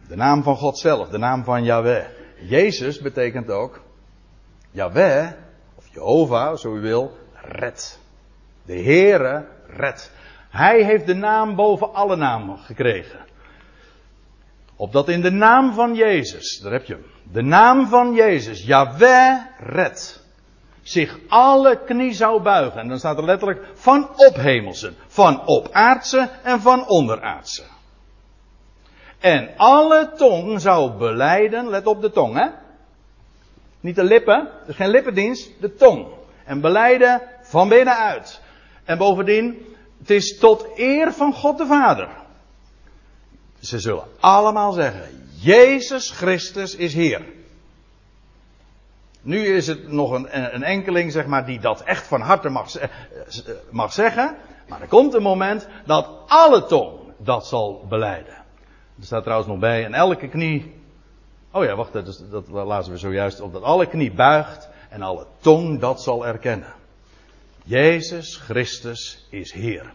De naam van God zelf, de naam van Yahweh. Jezus betekent ook Yahweh, Jehovah, zo u wil, red. De Heere red. Hij heeft de naam boven alle namen gekregen. Opdat in de naam van Jezus, daar heb je hem. De naam van Jezus, Yahweh red zich alle knie zou buigen. En dan staat er letterlijk van ophemelsen, van opaardse en van onderaardse. En alle tong zou beleiden, let op de tong hè. Niet de lippen, is geen lippendienst, de tong. En beleiden van binnenuit. En bovendien, het is tot eer van God de Vader. Ze zullen allemaal zeggen, Jezus Christus is Heer. Nu is het nog een, een enkeling, zeg maar, die dat echt van harte mag, eh, mag zeggen. Maar er komt een moment dat alle tong dat zal beleiden. Er staat trouwens nog bij, en elke knie. Oh ja, wacht, dat, is, dat we zojuist op. Dat alle knie buigt en alle tong dat zal erkennen. Jezus Christus is Heer.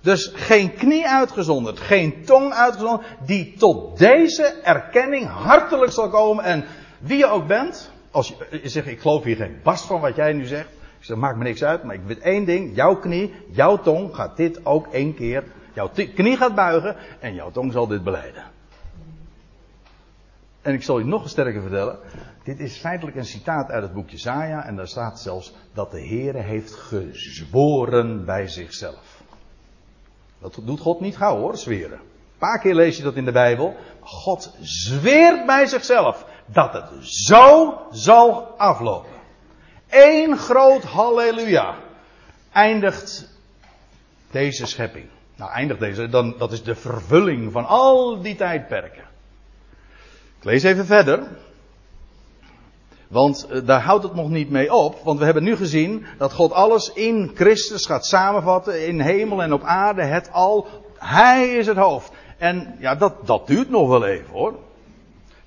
Dus geen knie uitgezonderd, geen tong uitgezonderd, die tot deze erkenning hartelijk zal komen en wie je ook bent, als je, zegt, ik geloof hier geen barst van wat jij nu zegt. Ik zeg, maakt me niks uit, maar ik weet één ding. Jouw knie, jouw tong gaat dit ook één keer. Jouw knie gaat buigen en jouw tong zal dit beleiden. En ik zal je nog sterker vertellen. Dit is feitelijk een citaat uit het boekje Jesaja. En daar staat zelfs dat de Heere heeft gezworen bij zichzelf. Dat doet God niet gauw hoor, zweren. Een paar keer lees je dat in de Bijbel. God zweert bij zichzelf dat het zo zal aflopen. Eén groot halleluja eindigt deze schepping. Nou, eindigt deze, dan, dat is de vervulling van al die tijdperken. Ik lees even verder. Want uh, daar houdt het nog niet mee op. Want we hebben nu gezien dat God alles in Christus gaat samenvatten. In hemel en op aarde. Het al. Hij is het hoofd. En ja, dat, dat duurt nog wel even hoor.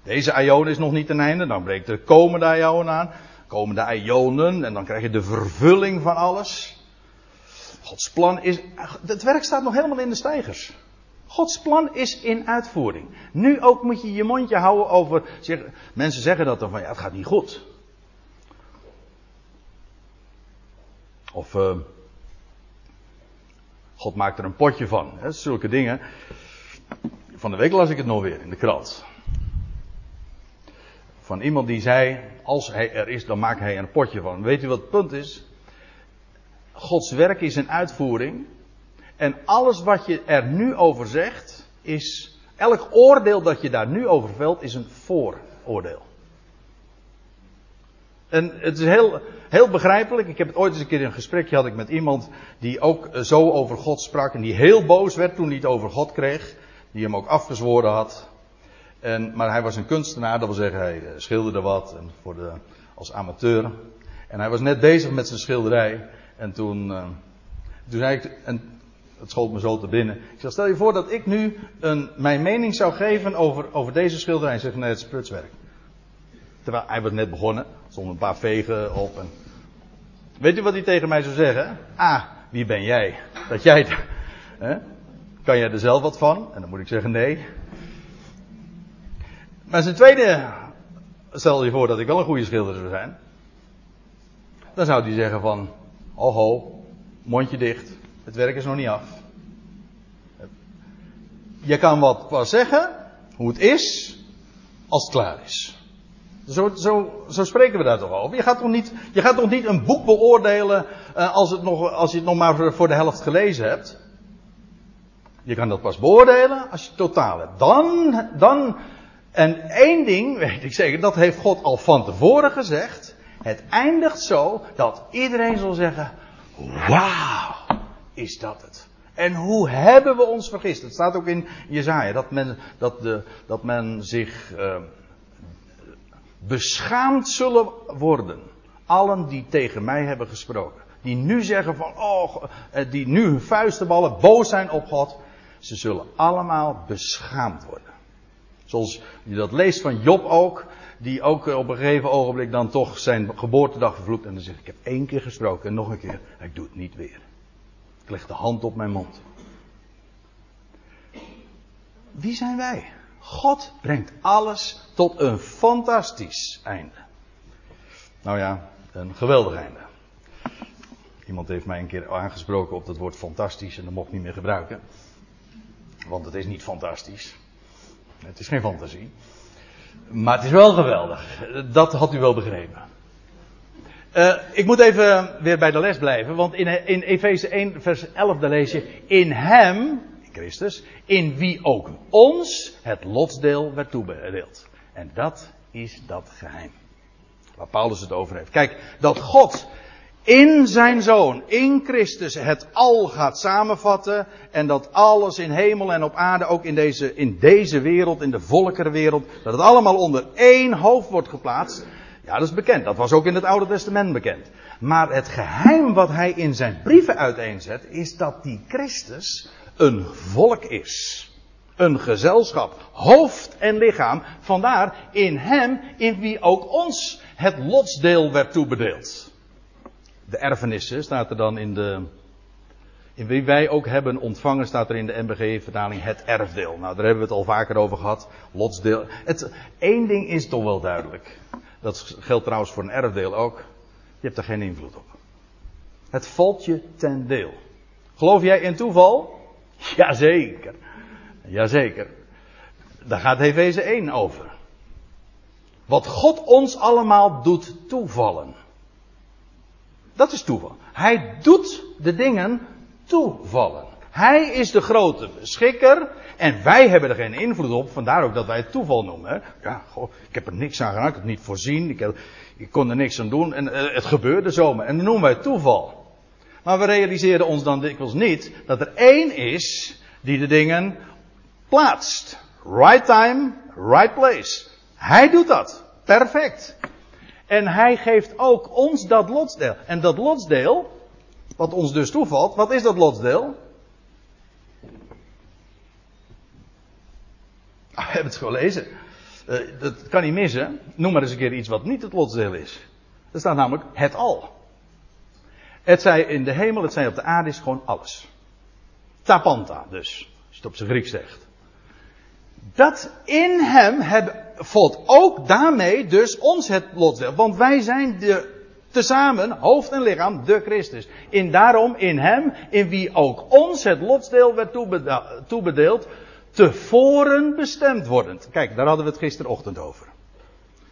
Deze aion is nog niet ten einde, dan breekt de komende aion aan. Komende aionen, en dan krijg je de vervulling van alles. Gods plan is, het werk staat nog helemaal in de stijgers. Gods plan is in uitvoering. Nu ook moet je je mondje houden over, zeg, mensen zeggen dat dan van, ja, het gaat niet goed. Of, uh, God maakt er een potje van. Hè, zulke dingen. Van de week las ik het nog weer in de krant van iemand die zei, als hij er is, dan maakt hij er een potje van. Weet u wat het punt is? Gods werk is een uitvoering. En alles wat je er nu over zegt, is, elk oordeel dat je daar nu over velt, is een vooroordeel. En het is heel, heel begrijpelijk. Ik heb het ooit eens een keer in een gesprekje had ik met iemand die ook zo over God sprak en die heel boos werd toen hij het over God kreeg. Die hem ook afgezworen had. En, maar hij was een kunstenaar, dat wil zeggen, hij eh, schilderde wat en voor de, als amateur. En hij was net bezig met zijn schilderij. En toen, uh, toen zei ik, en het schoot me zo te binnen. Ik zei, stel je voor dat ik nu een, mijn mening zou geven over, over deze schilderij. Zegt, nee, het is prutswerk. Terwijl hij was net begonnen, stonden een paar vegen op. Weet u wat hij tegen mij zou zeggen? Ah, wie ben jij? Dat jij. Hè? Kan jij er zelf wat van? En dan moet ik zeggen, nee. Maar zijn tweede, stel je voor dat ik wel een goede schilder zou zijn. Dan zou hij zeggen van, oh ho, mondje dicht, het werk is nog niet af. Je kan wat, wat zeggen, hoe het is, als het klaar is. Zo, zo, zo spreken we daar toch over. Je gaat toch niet, je gaat toch niet een boek beoordelen uh, als, het nog, als je het nog maar voor de helft gelezen hebt. Je kan dat pas beoordelen als je het totaal hebt. Dan, dan, en één ding weet ik zeker, dat heeft God al van tevoren gezegd. Het eindigt zo dat iedereen zal zeggen, wauw, is dat het. En hoe hebben we ons vergist? Het staat ook in Jezaja dat men, dat de, dat men zich uh, beschaamd zullen worden. Allen die tegen mij hebben gesproken. Die nu zeggen van, oh, eh, die nu hun vuisten ballen, boos zijn op God. Ze zullen allemaal beschaamd worden. Zoals je dat leest van Job ook. Die ook op een gegeven ogenblik dan toch zijn geboortedag vervloekt. En dan zegt ik heb één keer gesproken en nog een keer. Ik doe het niet weer. Ik leg de hand op mijn mond. Wie zijn wij? God brengt alles tot een fantastisch einde. Nou ja, een geweldig einde. Iemand heeft mij een keer aangesproken op dat woord fantastisch en dat mocht ik niet meer gebruiken. Want het is niet fantastisch. Het is geen fantasie. Maar het is wel geweldig. Dat had u wel begrepen. Uh, ik moet even weer bij de les blijven, want in, in Efeze 1, vers 11, daar lees je: In Hem, in Christus, in wie ook ons het lotsdeel werd toebedeeld. En dat is dat geheim. Waar Paulus het over heeft. Kijk, dat God in zijn zoon, in Christus, het al gaat samenvatten. En dat alles in hemel en op aarde, ook in deze, in deze wereld, in de volkerenwereld, dat het allemaal onder één hoofd wordt geplaatst. Ja, dat is bekend. Dat was ook in het Oude Testament bekend. Maar het geheim wat hij in zijn brieven uiteenzet, is dat die Christus een volk is. Een gezelschap, hoofd en lichaam. Vandaar in hem, in wie ook ons het lotsdeel werd toebedeeld de erfenissen, staat er dan in de. In wie wij ook hebben ontvangen, staat er in de MBG-vertaling het erfdeel. Nou, daar hebben we het al vaker over gehad. Lotsdeel. Het, één ding is toch wel duidelijk. Dat geldt trouwens voor een erfdeel ook. Je hebt er geen invloed op. Het valt je ten deel. Geloof jij in toeval? Jazeker. Jazeker. Daar gaat Efeze 1 over. Wat God ons allemaal doet toevallen. Dat is toeval. Hij doet de dingen toevallen. Hij is de grote beschikker en wij hebben er geen invloed op. Vandaar ook dat wij het toeval noemen. Ja, goh, ik heb er niks aan gedaan, ik heb het niet voorzien, ik, ik kon er niks aan doen en uh, het gebeurde zomaar. En dan noemen wij het toeval. Maar we realiseren ons dan dikwijls niet dat er één is die de dingen plaatst. Right time, right place. Hij doet dat. Perfect. En hij geeft ook ons dat lotsdeel. En dat lotsdeel, wat ons dus toevalt, wat is dat lotsdeel? Ah, we hebben het gelezen. Uh, dat kan niet missen. Noem maar eens een keer iets wat niet het lotsdeel is. Er staat namelijk het al. Het zij in de hemel, het zij op de aarde is gewoon alles. Tapanta dus, als je het op zijn Grieks zegt. Dat in hem hebben, valt ook daarmee dus ons het lotsdeel. Want wij zijn de, tezamen, hoofd en lichaam, de Christus. In daarom, in hem, in wie ook ons het lotsdeel werd toebedeeld, tevoren bestemd wordend. Kijk, daar hadden we het gisterochtend over.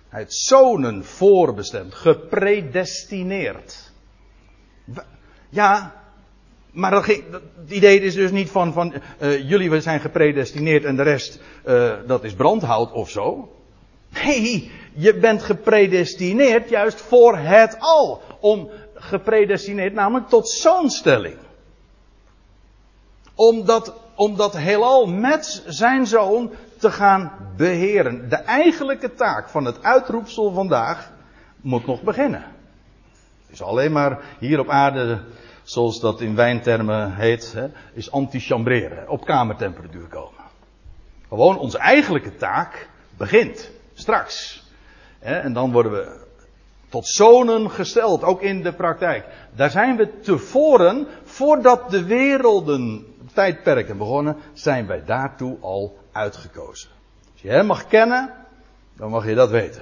Het zonen voorbestemd, gepredestineerd. Ja, maar dat, het idee is dus niet van, van uh, jullie zijn gepredestineerd en de rest uh, dat is brandhout of zo. Nee, je bent gepredestineerd juist voor het al. Om gepredestineerd namelijk tot zoonstelling. Om dat, heelal met zijn zoon te gaan beheren. De eigenlijke taak van het uitroepsel vandaag moet nog beginnen. Is alleen maar hier op aarde zoals dat in wijntermen heet, hè, is antichambreren, op kamertemperatuur komen. Gewoon onze eigenlijke taak begint straks. En dan worden we tot zonen gesteld, ook in de praktijk. Daar zijn we tevoren, voordat de werelden tijdperken begonnen, zijn wij daartoe al uitgekozen. Als je hem mag kennen, dan mag je dat weten.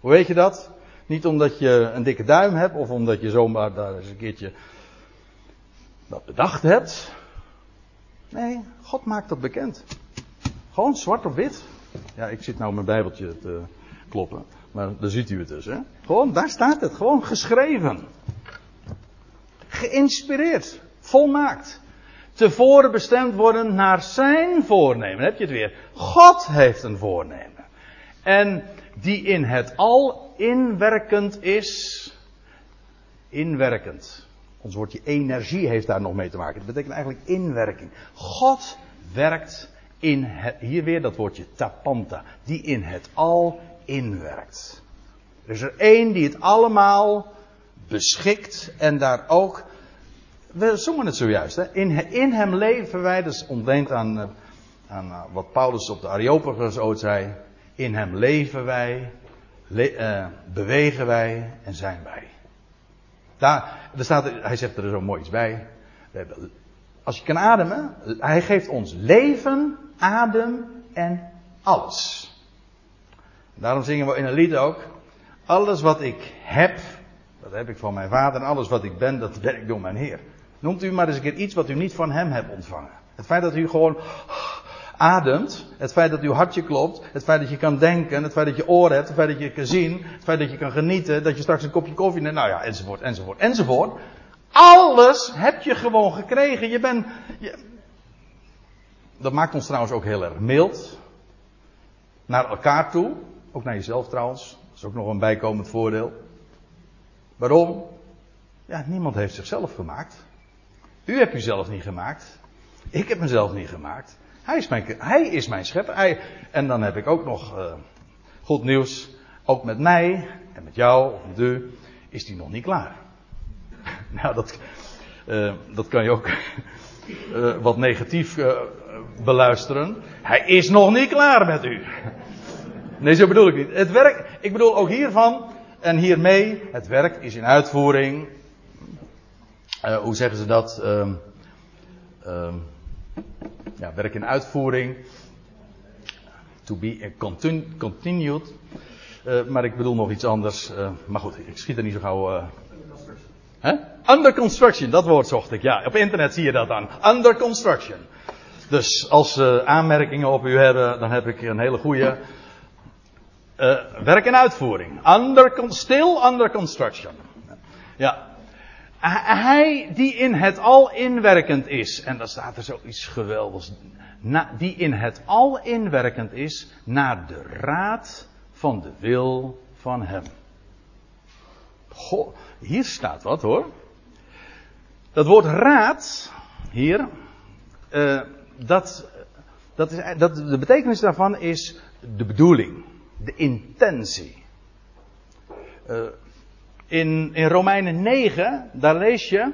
Hoe weet je dat? Niet omdat je een dikke duim hebt of omdat je zomaar daar eens een keertje dat bedacht hebt. Nee, God maakt dat bekend. Gewoon zwart op wit. Ja, ik zit nou mijn bijbeltje te kloppen. Maar daar ziet u het dus, hè. Gewoon, daar staat het. Gewoon geschreven. Geïnspireerd. Volmaakt. Tevoren bestemd worden naar zijn voornemen. heb je het weer. God heeft een voornemen. En die in het al inwerkend is. Inwerkend. Ons woordje energie heeft daar nog mee te maken. Dat betekent eigenlijk inwerking. God werkt in het, hier weer dat woordje tapanta, die in het al inwerkt. Er is er één die het allemaal beschikt en daar ook, we zongen het zojuist, hè? In, in hem leven wij, dat is ontleend aan, eh, aan eh, wat Paulus op de Areopagus ooit zei, in hem leven wij, le, uh, bewegen wij en zijn wij. Daar, er staat, hij zegt er zo mooi iets bij. Als je kan ademen, hij geeft ons leven, adem en alles. Daarom zingen we in een lied ook. Alles wat ik heb, dat heb ik van mijn vader. En alles wat ik ben, dat werk door mijn Heer. Noemt u maar eens een keer iets wat u niet van hem hebt ontvangen. Het feit dat u gewoon ademt, het feit dat uw hartje klopt, het feit dat je kan denken, het feit dat je oren hebt, het feit dat je kan zien, het feit dat je kan genieten, dat je straks een kopje koffie neemt, nou ja, enzovoort, enzovoort, enzovoort. Alles heb je gewoon gekregen. Je bent. Dat maakt ons trouwens ook heel erg mild. Naar elkaar toe. Ook naar jezelf trouwens. Dat is ook nog een bijkomend voordeel. Waarom? Ja, niemand heeft zichzelf gemaakt. U hebt uzelf niet gemaakt. Ik heb mezelf niet gemaakt. Hij is mijn, hij is mijn schepper. Hij, en dan heb ik ook nog uh, goed nieuws. Ook met mij en met jou of met u is die nog niet klaar. Nou, dat, uh, dat kan je ook uh, wat negatief beluisteren. Hij is nog niet klaar met u. Nee, zo bedoel ik niet. Het werk, ik bedoel ook hiervan en hiermee, het werk is in uitvoering. hoe zeggen ze dat? Um, um, ja, werk in uitvoering. To be continued. maar ik bedoel nog iets anders. maar goed, ik schiet er niet zo gauw Huh? Under construction, dat woord zocht ik. Ja, op internet zie je dat dan. Under construction. Dus als ze aanmerkingen op u hebben, dan heb ik een hele goede. Uh, werk en uitvoering. Under, still under construction. Ja. Hij die in het al inwerkend is. En dan staat er zoiets geweldigs. Na, die in het al inwerkend is naar de raad van de wil van hem. Goh, hier staat wat hoor. Dat woord raad, hier, uh, dat, dat is, dat, de betekenis daarvan is de bedoeling, de intentie. Uh, in, in Romeinen 9, daar lees je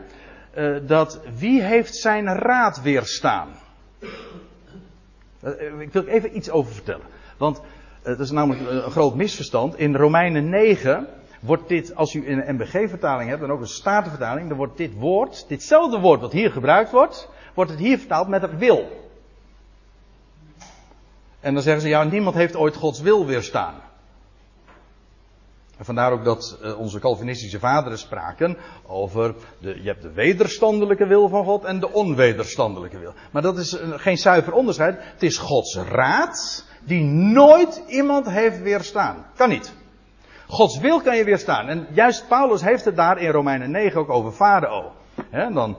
uh, dat wie heeft zijn raad weerstaan. ik wil even iets over vertellen. Want het is namelijk een groot misverstand. In Romeinen 9 wordt dit, als u een MBG-vertaling hebt en ook een Statenvertaling, dan wordt dit woord, ditzelfde woord wat hier gebruikt wordt, wordt het hier vertaald met wil. En dan zeggen ze, ja, niemand heeft ooit Gods wil weerstaan. En vandaar ook dat uh, onze Calvinistische vaderen spraken over, de, je hebt de wederstandelijke wil van God en de onwederstandelijke wil. Maar dat is uh, geen zuiver onderscheid. Het is Gods raad die nooit iemand heeft weerstaan. Kan niet. Gods wil kan je weerstaan. En juist Paulus heeft het daar in Romeinen 9 ook over Farao. dan,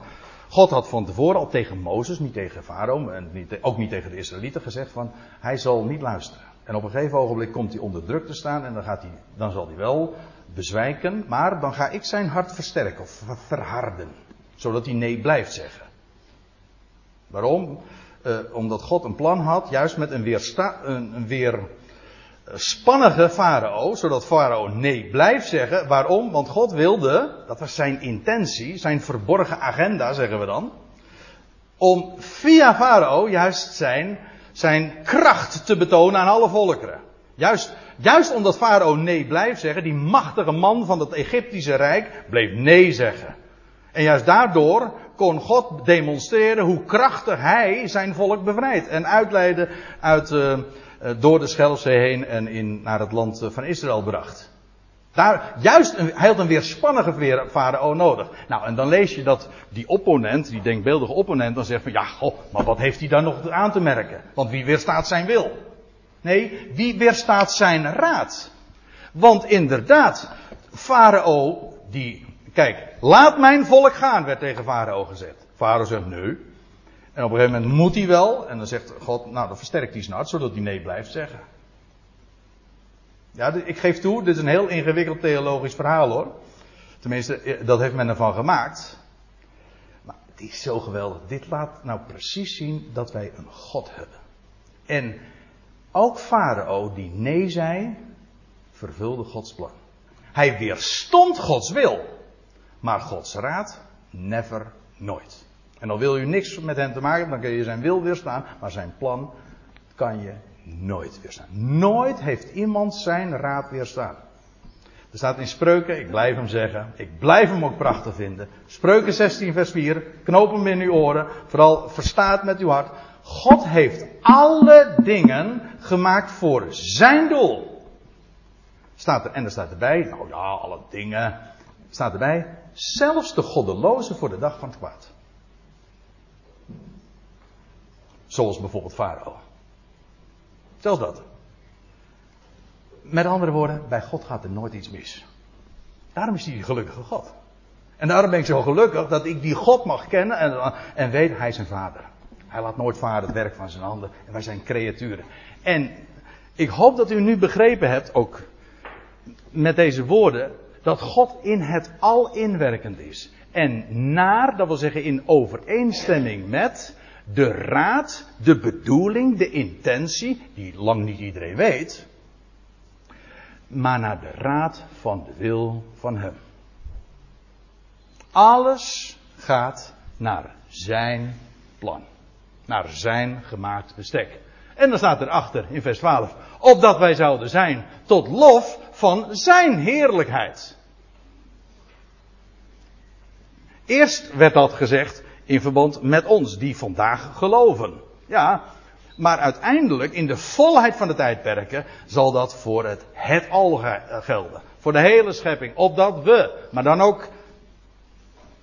God had van tevoren al tegen Mozes, niet tegen Farao, en niet, ook niet tegen de Israëlieten gezegd van, hij zal niet luisteren. En op een gegeven ogenblik komt hij onder druk te staan en dan, gaat hij, dan zal hij wel bezwijken, maar dan ga ik zijn hart versterken of verharden. Zodat hij nee blijft zeggen. Waarom? Uh, omdat God een plan had, juist met een, weersta, een weer spannige farao, zodat farao nee blijft zeggen. Waarom? Want God wilde, dat was zijn intentie, zijn verborgen agenda zeggen we dan, om via farao juist zijn, zijn kracht te betonen aan alle volkeren. Juist, juist omdat farao nee blijft zeggen, die machtige man van het Egyptische rijk bleef nee zeggen. En juist daardoor kon God demonstreren hoe krachtig hij zijn volk bevrijdt en uitleiden uit, uh, door de Schelfzee heen en in, naar het land eh, van Israël bracht. Daar, juist een, hij had een weerspannige farao nodig. Nou, en dan lees je dat die opponent, die denkbeeldige opponent, dan zegt van ja, goh, maar wat heeft hij daar nog aan te merken? Want wie weerstaat zijn wil? Nee, wie weerstaat zijn raad? Want inderdaad, Farao, die, kijk, laat mijn volk gaan, werd tegen Farao gezegd. Farao zegt nee. En op een gegeven moment moet hij wel. En dan zegt God, nou dan versterkt hij snart, zodat hij nee blijft zeggen. Ja, ik geef toe, dit is een heel ingewikkeld theologisch verhaal hoor. Tenminste, eh, dat heeft men ervan gemaakt. Maar het is zo geweldig. Dit laat nou precies zien dat wij een God hebben. En ook Farao die nee zei, vervulde Gods plan. Hij weerstond Gods wil. Maar Gods raad, never, nooit. En dan wil je niks met hem te maken hebben, dan kun je zijn wil weerstaan, maar zijn plan kan je nooit weerstaan. Nooit heeft iemand zijn raad weerstaan. Er staat in Spreuken, ik blijf hem zeggen, ik blijf hem ook prachtig vinden. Spreuken 16 vers 4, knoop hem in uw oren, vooral verstaat met uw hart. God heeft alle dingen gemaakt voor zijn doel. Staat er, en er staat erbij, nou ja, alle dingen. Staat erbij, zelfs de goddeloze voor de dag van het kwaad. Zoals bijvoorbeeld Farao. Zelfs dat. Met andere woorden, bij God gaat er nooit iets mis. Daarom is hij een gelukkige God. En daarom ben ik zo gelukkig dat ik die God mag kennen en, en weet, hij is een vader. Hij laat nooit varen het werk van zijn handen en wij zijn creaturen. En ik hoop dat u nu begrepen hebt, ook met deze woorden, dat God in het al inwerkend is. En naar, dat wil zeggen in overeenstemming met, de raad, de bedoeling, de intentie, die lang niet iedereen weet, maar naar de raad van de wil van Hem. Alles gaat naar Zijn plan. Naar Zijn gemaakt bestek. En dan staat erachter in vers 12, opdat wij zouden zijn tot lof van Zijn heerlijkheid. Eerst werd dat gezegd in verband met ons, die vandaag geloven. Ja, maar uiteindelijk, in de volheid van de tijdperken, zal dat voor het, het al gelden. Voor de hele schepping. Opdat we, maar dan ook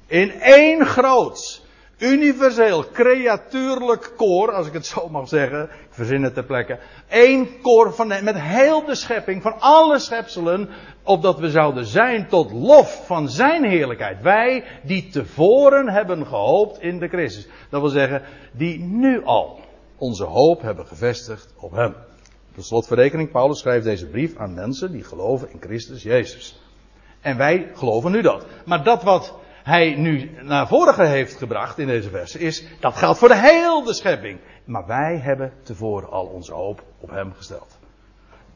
in één groot, universeel, creatuurlijk koor, als ik het zo mag zeggen, ik verzin het ter plekke. één koor van met heel de schepping, van alle schepselen, opdat we zouden zijn tot lof van zijn heerlijkheid. Wij die tevoren hebben gehoopt in de Christus. Dat wil zeggen, die nu al onze hoop hebben gevestigd op hem. Tot slotverrekening, Paulus schrijft deze brief aan mensen die geloven in Christus Jezus. En wij geloven nu dat. Maar dat wat hij nu naar voren heeft gebracht in deze verse is, dat geldt voor de hele schepping. Maar wij hebben tevoren al onze hoop op hem gesteld.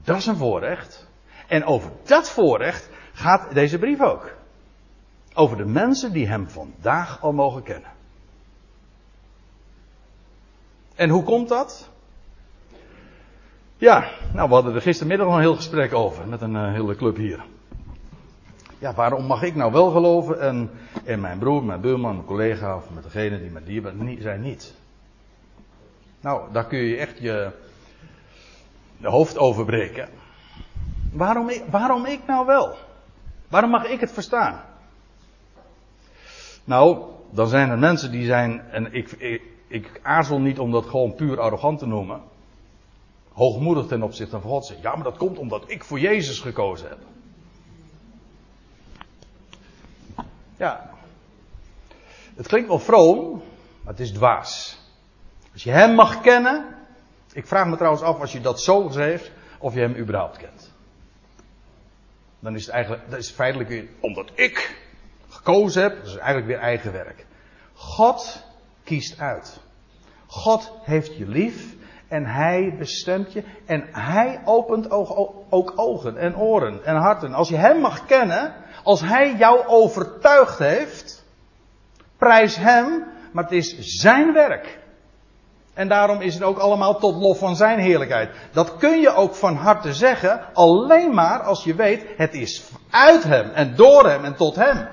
Dat is een voorrecht. En over dat voorrecht gaat deze brief ook. Over de mensen die hem vandaag al mogen kennen. En hoe komt dat? Ja, nou, we hadden er gistermiddag nog een heel gesprek over met een uh, hele club hier. Ja, waarom mag ik nou wel geloven en, en mijn broer, mijn buurman, mijn collega of met degene die met die niet, zijn niet? Nou, daar kun je echt je de hoofd over breken. Waarom waarom ik nou wel? Waarom mag ik het verstaan? Nou, dan zijn er mensen die zijn, en ik, ik, ik aarzel niet om dat gewoon puur arrogant te noemen. Hoogmoedig ten opzichte van God. Ja, maar dat komt omdat ik voor Jezus gekozen heb. Ja. Het klinkt wel vroom, maar het is dwaas. Als je hem mag kennen. Ik vraag me trouwens af als je dat zo schreef, of je hem überhaupt kent. Dan is het eigenlijk, dat is feitelijk weer, omdat ik gekozen heb, dat is eigenlijk weer eigen werk. God kiest uit. God heeft je lief en hij bestemt je en hij opent ook ogen en oren en harten. Als je hem mag kennen, als hij jou overtuigd heeft, prijs hem, maar het is zijn werk. En daarom is het ook allemaal tot lof van zijn heerlijkheid. Dat kun je ook van harte zeggen, alleen maar als je weet, het is uit hem en door hem en tot hem.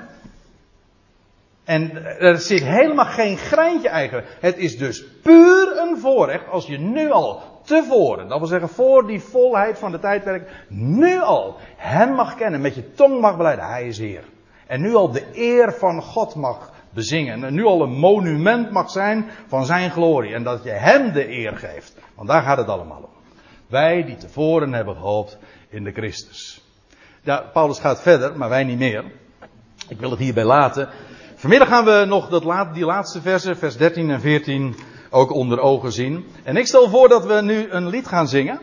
En er zit helemaal geen greintje eigenlijk. Het is dus puur een voorrecht als je nu al tevoren, dat wil zeggen voor die volheid van de tijdperk, nu al hem mag kennen, met je tong mag beleiden, hij is Heer. En nu al de eer van God mag bezingen. En nu al een monument mag zijn van zijn glorie. En dat je hem de eer geeft. Want daar gaat het allemaal om. Wij die tevoren hebben gehoopt in de Christus. Ja, Paulus gaat verder, maar wij niet meer. Ik wil het hierbij laten. Vanmiddag gaan we nog dat, die laatste versen, vers 13 en 14, ook onder ogen zien. En ik stel voor dat we nu een lied gaan zingen.